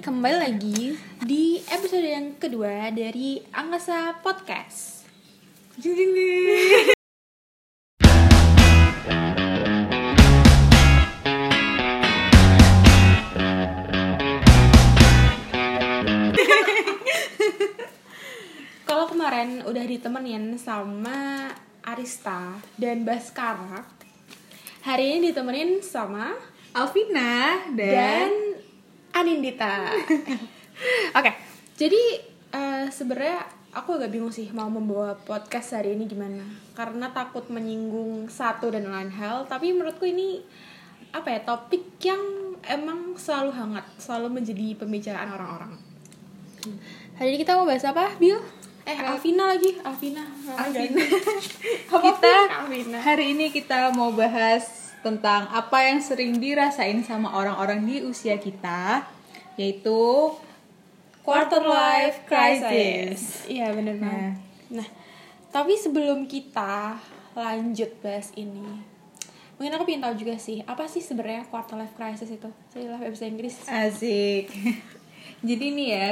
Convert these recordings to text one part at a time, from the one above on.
kembali lagi di episode yang kedua dari Angkasa Podcast. Jing jing jing. Kalau kemarin udah ditemenin sama Arista dan Baskara, hari ini ditemenin sama Alvina dan dan, Anindita. Oke, jadi eh, sebenarnya aku agak bingung sih mau membawa podcast hari ini gimana, karena takut menyinggung satu dan lain hal. Tapi menurutku ini apa ya topik yang emang selalu hangat, selalu menjadi pembicaraan orang-orang. Hari ini kita mau bahas apa, Bill? Eh, Alvina lagi, Alvina. Alvina. Apa kita Alvina? hari ini kita mau bahas tentang apa yang sering dirasain sama orang-orang di usia kita, yaitu quarter life crisis. Iya bener banget. Nah, tapi sebelum kita lanjut bahas ini, mungkin aku pengen tahu juga sih, apa sih sebenarnya quarter life crisis itu? Saya bahasa Inggris. Asik. Jadi nih ya,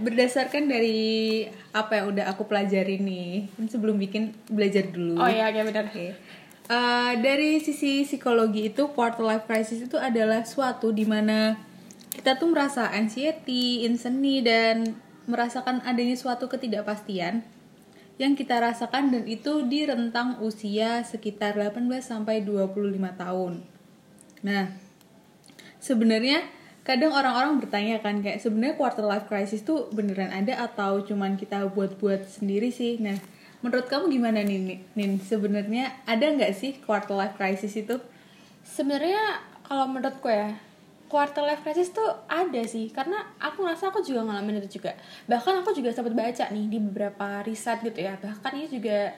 berdasarkan dari apa yang udah aku pelajari nih, sebelum bikin belajar dulu. Oh iya, iya benar. Oke. Eh, dari sisi psikologi itu quarter life crisis itu adalah suatu di mana kita tuh merasa anxiety, insomnia dan merasakan adanya suatu ketidakpastian yang kita rasakan dan itu di rentang usia sekitar 18 sampai 25 tahun. Nah, sebenarnya kadang orang-orang bertanya kan kayak sebenarnya quarter life crisis tuh beneran ada atau cuman kita buat-buat sendiri sih. Nah, menurut kamu gimana nih Nin? Nin? Sebenarnya ada nggak sih quarter life crisis itu? Sebenarnya kalau menurutku ya, quarter life crisis tuh ada sih, karena aku ngerasa aku juga ngalamin itu juga. Bahkan aku juga sempat baca nih di beberapa riset gitu ya. Bahkan ini juga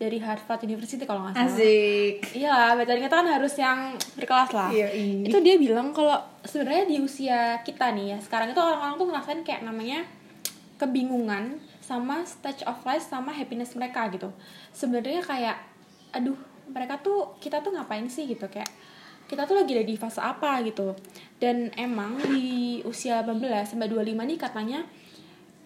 dari Harvard University kalau nggak salah. Asik. Iya, bacaan kita kan harus yang berkelas lah. Iya, iya. Itu dia bilang kalau sebenarnya di usia kita nih ya, sekarang itu orang-orang tuh ngerasain kayak namanya kebingungan sama stage of life sama happiness mereka gitu. Sebenarnya kayak aduh, mereka tuh kita tuh ngapain sih gitu kayak kita tuh lagi ada di fase apa gitu. Dan emang di usia 18 sampai 25 nih katanya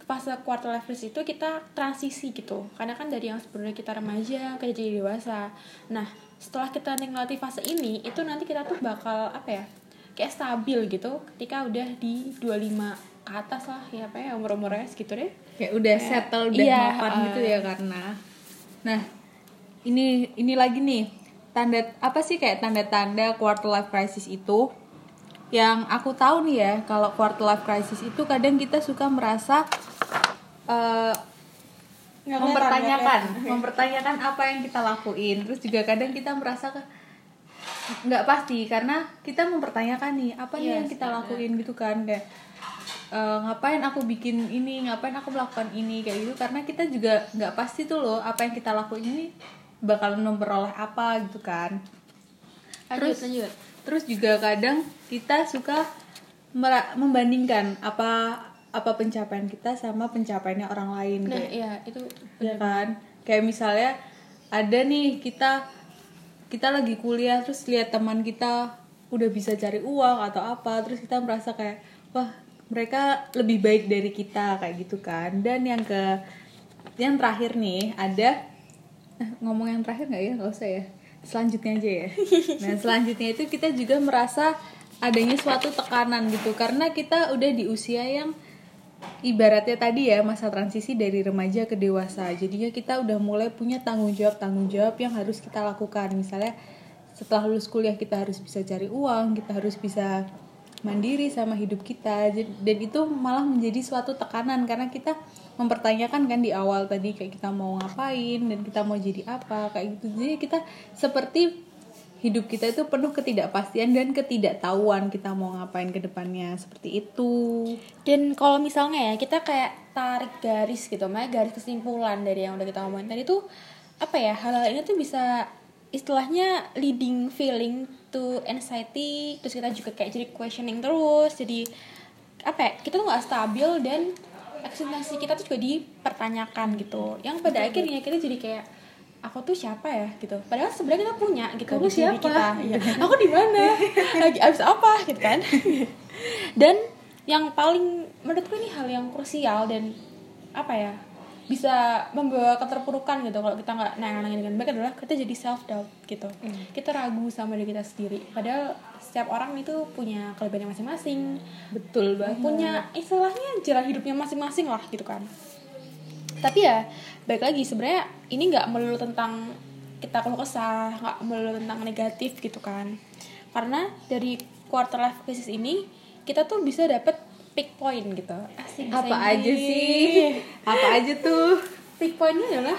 fase quarter life crisis itu kita transisi gitu karena kan dari yang sebelumnya kita remaja kita jadi dewasa nah setelah kita nikmati fase ini itu nanti kita tuh bakal apa ya kayak stabil gitu ketika udah di 25 ke atas lah ya apa ya umur umurnya segitu deh Kayak udah settle, udah iya, mapan uh, gitu ya karena. Nah, ini ini lagi nih tanda apa sih kayak tanda-tanda quarter life crisis itu? Yang aku tahu nih ya, kalau quarter life crisis itu kadang kita suka merasa eh, Nggak mempertanyakan, kelihatan, mempertanyakan apa yang kita lakuin. Terus juga kadang kita merasa nggak pasti karena kita mempertanyakan nih apa nih Yes, yang kita lakuin gitu kan kayak eh, ngapain aku bikin ini, ngapain aku melakukan ini kayak gitu. Karena kita juga nggak pasti tuh loh apa yang kita lakuin ini bakalan memperoleh apa gitu kan. lanjut Terus- lanjut. Terus juga kadang kita suka membandingkan apa apa pencapaian kita sama pencapaiannya orang lain nah kayak iya itu ya kan? Kayak misalnya ada nih kita kita lagi kuliah terus lihat teman kita udah bisa cari uang atau apa terus kita merasa kayak wah mereka lebih baik dari kita kayak gitu kan. Dan yang ke yang terakhir nih ada eh, ngomong yang terakhir nggak ya? Nggak usah ya. Selanjutnya aja ya. Nah selanjutnya itu kita juga merasa adanya suatu tekanan gitu. Karena kita udah di usia yang ibaratnya tadi ya masa transisi dari remaja ke dewasa. Jadinya kita udah mulai punya tanggung jawab tanggung jawab yang harus kita lakukan. Misalnya setelah lulus kuliah kita harus bisa cari uang kita harus bisa mandiri sama hidup kita. Dan itu malah menjadi suatu tekanan karena kita mempertanyakan kan di awal tadi kayak kita mau ngapain dan kita mau jadi apa kayak gitu. Jadi kita seperti hidup kita itu penuh ketidakpastian dan ketidaktahuan kita mau ngapain ke depannya. Seperti itu. Dan kalau misalnya ya kita kayak tarik garis gitu, makanya garis kesimpulan dari yang udah kita ngomongin tadi tuh apa ya hal-hal ini tuh bisa istilahnya leading feeling to anxiety, terus kita juga kayak jadi questioning terus, jadi apa ya kita tuh nggak stabil dan eksistensi kita tuh juga dipertanyakan gitu. Yang pada akhirnya kita jadi kayak aku tuh siapa ya gitu. Padahal sebenarnya kita punya gitu Kamu diri siapa? kita. Iya. Aku di mana? Lagi abis apa gitu kan? Dan yang paling menurutku ini hal yang krusial dan apa ya bisa membawa keterpurukan gitu kalau kita nggak nangani dengan baik adalah kita jadi self doubt gitu kita ragu sama diri kita sendiri. Padahal setiap orang itu punya kelebihannya masing-masing. Betul banget. Punya istilahnya jalan hidupnya masing-masing lah gitu kan. Tapi ya baik lagi sebenarnya ini nggak melulu tentang kita keluh kesah nggak melulu tentang negatif gitu kan. Karena dari quarter life crisis ini kita tuh bisa dapet pick point gitu. Asik, apa ini. aja sih? Apa aja tuh? Pick pointnya adalah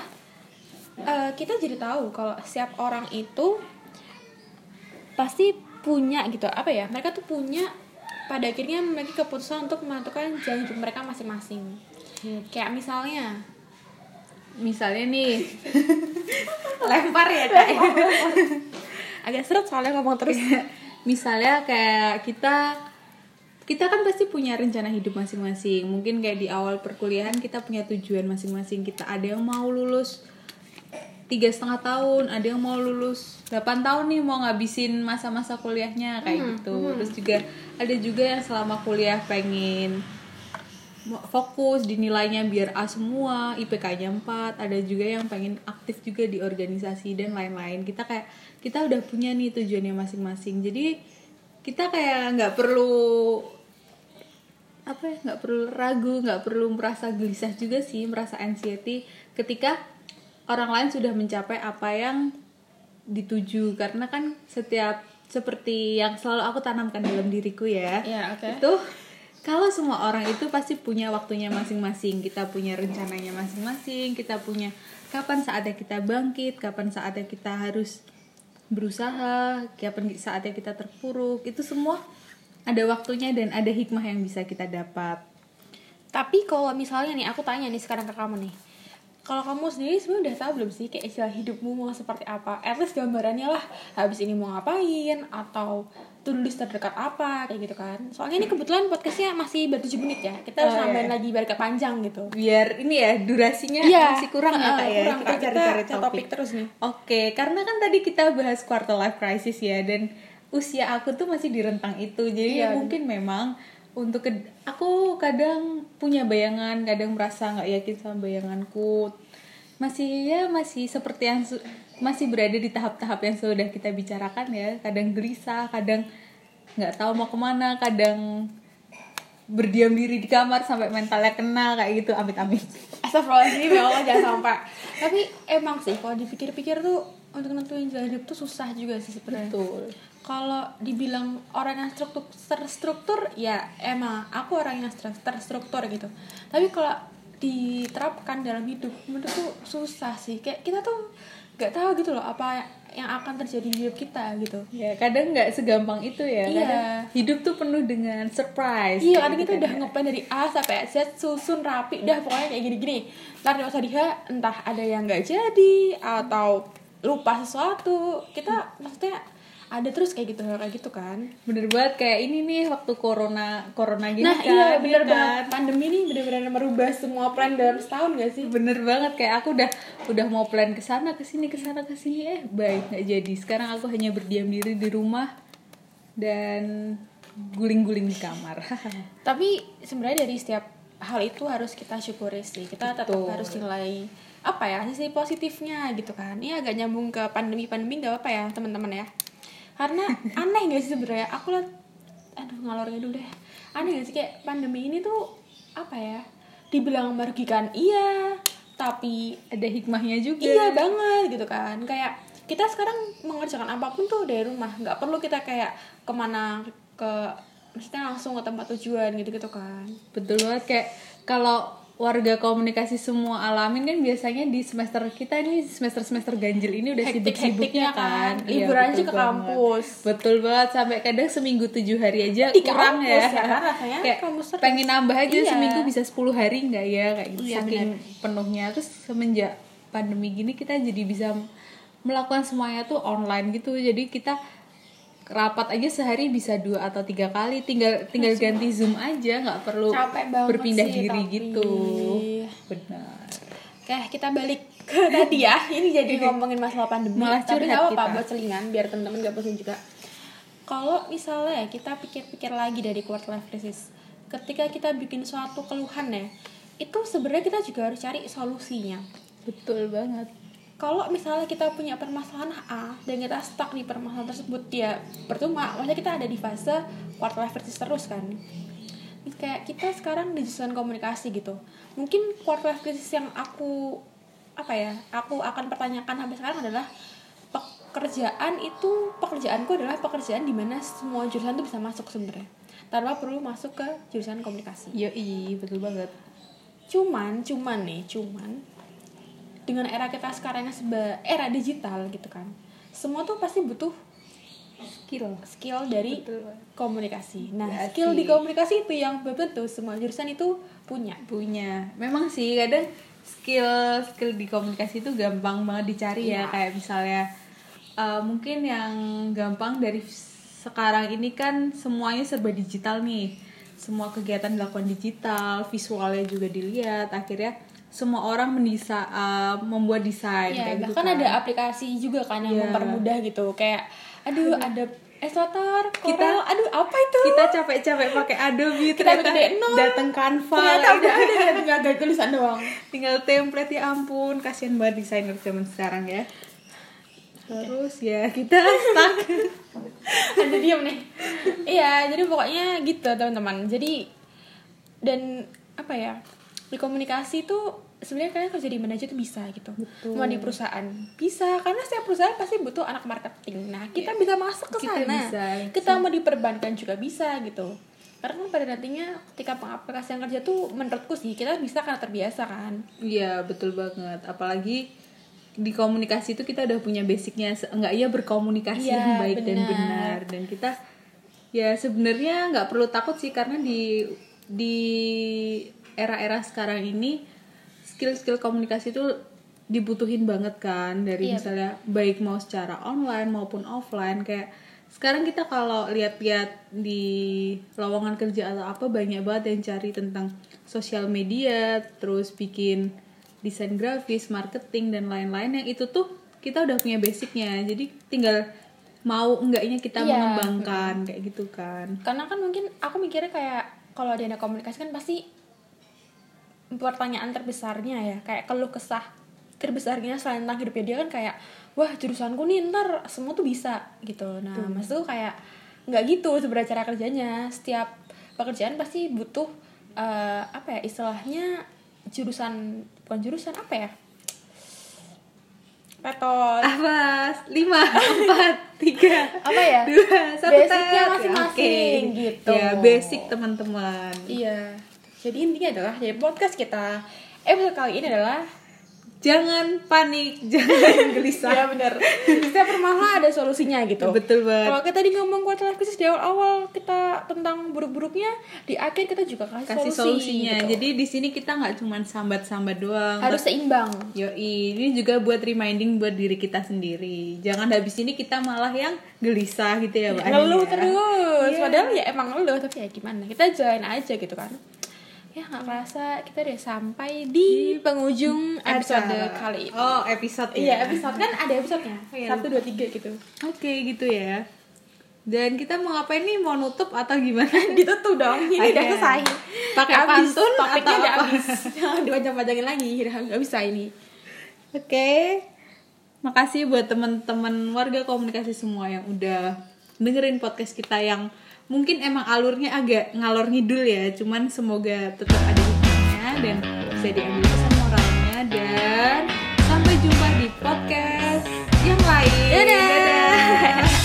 eh, kita jadi tahu kalau setiap orang itu pasti punya gitu. Apa ya? Mereka tuh punya pada akhirnya memiliki keputusan untuk menentukan jalan hidup mereka masing-masing. Kayak misalnya misalnya nih lempar ya kak. Agak seret soalnya ngomong terus. Misalnya kayak kita kita kan pasti punya rencana hidup masing-masing. Mungkin kayak di awal perkuliahan kita punya tujuan masing-masing. Kita ada yang mau lulus tiga setengah tahun ada yang mau lulus 8 tahun nih mau ngabisin masa-masa kuliahnya kayak gitu. terus juga ada juga yang selama kuliah pengen fokus di nilainya biar A semua IPK-nya 4 ada juga yang pengen aktif juga di organisasi dan lain-lain. Kita kayak kita udah punya nih tujuannya masing-masing. Jadi kita kayak nggak perlu apa ya nggak perlu ragu nggak perlu merasa gelisah juga sih merasa anxiety ketika orang lain sudah mencapai apa yang dituju. Karena kan setiap seperti yang selalu aku tanamkan dalam diriku ya ya oke. itu kalau semua orang itu pasti punya waktunya masing-masing. Kita punya rencananya masing-masing kita punya kapan saatnya kita bangkit kapan saatnya kita harus berusaha kapan saatnya kita terpuruk itu semua ada waktunya dan ada hikmah yang bisa kita dapat. Tapi kalau misalnya nih aku tanya nih sekarang ke kamu nih kalau kamu sendiri sebenarnya udah tahu belum sih kayak istilah hidupmu mau seperti apa? At least gambarannya lah habis ini mau ngapain atau to-do list terdekat apa kayak gitu kan. Soalnya ini kebetulan podcastnya masih baru 7 menit ya. Kita harus Oh, iya. nambahin lagi biar ke panjang gitu. biar ini ya durasinya Iya, masih kurang ya kak ya kurang, kita cari-cari topik. topik terus nih. Oke, karena kan tadi kita bahas quarter life crisis ya dan usia aku tuh masih di rentang itu. Jadi Iya. ya mungkin memang untuk ke- aku kadang punya bayangan, kadang merasa nggak yakin sama bayanganku. Masih ya masih seperti yang masih berada di tahap-tahap yang sudah kita bicarakan ya. Kadang gelisah, kadang nggak tahu mau ke mana, kadang berdiam diri di kamar sampai mentalnya kena kayak gitu amit-amit. Astagfirullahaladzim ya Allah jangan sampai. Tapi emang sih kalau dipikir-pikir tuh untuk nentuin jalan hidup tuh susah juga sih sebenarnya. Betul. Kalau dibilang orang yang struktur terstruktur ya emang aku orang yang ter- terstruktur gitu tapi kalau diterapkan dalam hidup menurut tuh susah sih kayak kita tuh nggak tahu gitu loh apa yang akan terjadi di hidup kita gitu Ya kadang nggak segampang itu ya. Iya. Kadang hidup tuh penuh dengan surprise. Iya, kadang gitu kita kan udah ya. ngeplan dari A sampai Z susun rapi, dah pokoknya kayak gini-gini. Ntar di masa di H, entah ada yang nggak jadi atau lupa sesuatu. Kita maksudnya ada terus kayak gitu kayak gitu kan. Bener banget kayak ini nih waktu corona corona gini Nah kan. iya ya bener kan? banget Pandemi ini bener-bener merubah semua plan dalam setahun gak sih? Bener banget kayak aku udah udah mau plan ke sana ke sini ke sana ke sini eh baik nggak jadi. Sekarang aku hanya berdiam diri di rumah dan guling-guling di kamar. Tapi sebenarnya dari setiap hal itu harus kita syukuri sih Kita tetap Betul. harus nilai apa ya sisi positifnya gitu kan ini agak nyambung ke pandemi pandemi gak apa ya teman-teman ya karena aneh gak sih sebenarnya? Aku liat aduh ngalornya dulu deh. Aneh gak sih? Kayak pandemi ini tuh apa ya? Dibilang merugikan iya. Tapi Ada hikmahnya juga. Iya banget gitu kan. Kayak kita sekarang mengerjakan apa pun tuh dari rumah. Nggak perlu kita kayak ke mana ke Maksudnya langsung ke tempat tujuan gitu-gitu kan. Betul banget. Kayak kalau warga komunikasi semua alamin kan biasanya di semester kita ini semester semester ganjil ini udah Hektik-hektiknya sibuk-sibuknya kan, kan. Liburan Iya, aja betul ke banget. kampus. betul banget sampai kadang seminggu tujuh hari aja Di kurang kampus ya, ya kan, rasanya kayak pengen nambah aja Iya. seminggu bisa 10 hari nggak ya kayak gitu Iya, saking penuhnya terus semenjak pandemi gini kita jadi bisa melakukan semuanya tuh online gitu jadi kita rapat aja sehari bisa dua atau tiga kali. Tinggal tinggal ganti zoom aja nggak perlu berpindah sih, diri tapi. gitu. Benar. Oke kita balik ke tadi ya. Ini jadi ngomongin masalah pandemi Malah Tapi curhat gak apa-apa buat selingan Biar temen-temen gak bosan juga. Kalau misalnya kita pikir-pikir lagi dari quarter life crisis ketika kita bikin suatu keluhan ya itu sebenarnya kita juga harus cari solusinya. Betul banget kalau misalnya kita punya permasalahan A dan kita stuck di permasalahan tersebut ya percuma. Maksudnya kita ada di fase quarter life crisis terus kan. Kayak kita sekarang di jurusan komunikasi gitu. Mungkin quarter life crisis yang aku apa ya aku akan pertanyakan sampai sekarang adalah pekerjaan itu pekerjaanku adalah pekerjaan di mana semua jurusan itu bisa masuk sebenarnya. Tanpa perlu masuk ke jurusan komunikasi. Yoi, betul banget. Cuman cuman nih cuman dengan era kita sekarang seba era digital gitu kan semua tuh pasti butuh skill skill dari Betul. komunikasi nah Ya skill sih. di komunikasi itu yang belum tentu semua jurusan itu punya punya memang sih kadang skill skill di komunikasi itu gampang banget dicari Iya. ya kayak misalnya uh, mungkin yang gampang dari sekarang ini kan semuanya serba digital nih semua kegiatan dilakukan digital visualnya juga dilihat akhirnya semua orang mendisa uh, membuat desain ya kayak gitu bahkan kan. ada aplikasi juga kan yang Iya. mempermudah gitu kayak aduh ada Esotar, Kita- aduh apa itu? kita capek-capek pakai Adobe Kita ternyata datang Canva Ternyata lagi. udah ada tinggal ada tulisan doang. tinggal template ya ampun kasihan banget desainer zaman sekarang ya terus ya kita stuck ada diam nih iya jadi pokoknya gitu teman-teman jadi dan apa ya di komunikasi tuh sebenarnya kalian kerja di mana aja tuh bisa gitu. Betul. mau di perusahaan bisa karena setiap perusahaan pasti butuh anak marketing. Nah kita bisa masuk ke Kita sana. bisa, kita mau di perbankan juga bisa gitu. Karena pada nantinya ketika pengaplikasian kerja tuh menurutku sih kita bisa karena terbiasa kan. Iya betul banget. Apalagi di komunikasi itu kita udah punya basicnya. Enggak iya berkomunikasi Iya, yang baik dan benar. benar. Dan kita ya sebenarnya nggak perlu takut sih karena di di era-era sekarang ini skill-skill komunikasi itu dibutuhin banget kan dari Iya. misalnya baik mau secara online maupun offline kayak sekarang kita kalau lihat-lihat di lowongan kerja atau apa banyak banget yang cari tentang sosial media terus bikin desain grafis marketing dan lain-lain yang itu tuh kita udah punya basicnya jadi tinggal mau enggaknya kita Iya. mengembangkan kayak gitu kan karena kan mungkin aku mikirnya kayak kalau ada komunikasi kan pasti pertanyaan terbesarnya ya. Kayak keluh kesah terbesarnya selain tentang hidupnya dia kan kayak wah jurusanku nih ntar semua tuh bisa gitu. Nah maksudku kayak nggak gitu sebenarnya cara kerjanya. Setiap pekerjaan pasti butuh eh, apa ya istilahnya jurusan bukan jurusan apa ya? Petot. Apa? Lima empat tiga apa ya? dua satu Basicnya masing-masing, Oke. gitu. ya basic teman-teman. Iya. Jadi intinya adalah dari podcast kita episode kali ini adalah jangan panik jangan gelisah ya benar. Setiap permasalahan ada solusinya gitu. betul banget Kalau kita tadi ngomong quarter life crisis di awal-awal kita tentang buruk-buruknya, di akhir kita juga kasih, kasih solusi, solusinya gitu. jadi di sini kita nggak cuman sambat-sambat doang harus seimbang. Yoi, ini juga buat reminding buat diri kita sendiri. Jangan habis ini kita malah yang gelisah gitu ya, Mbak Ngeluh ya. terus. Iya. Padahal ya emang ngeluh tapi ya gimana? Kita jalan aja gitu kan. Ya nggak kerasa kita udah sampai di penghujung episode Acara. kali ini. Oh, episode Iya ya. episode kan ada episodenya Iya. satu dua tiga gitu. Oke, gitu ya. Dan kita mau ngapain nih? Mau nutup atau gimana? ditutup dong ini Oke. udah selesai Pakai pantun topiknya atau udah habis jangan dipanjang-panjangin lagi udah nggak bisa ini Oke. Makasih buat teman-teman warga komunikasi semua yang udah dengerin podcast kita yang mungkin emang alurnya agak ngalor ngidul ya, cuman semoga tetap ada hikmahnya dan bisa diambil pesan moralnya dan sampai jumpa di podcast yang lain. Dadah. You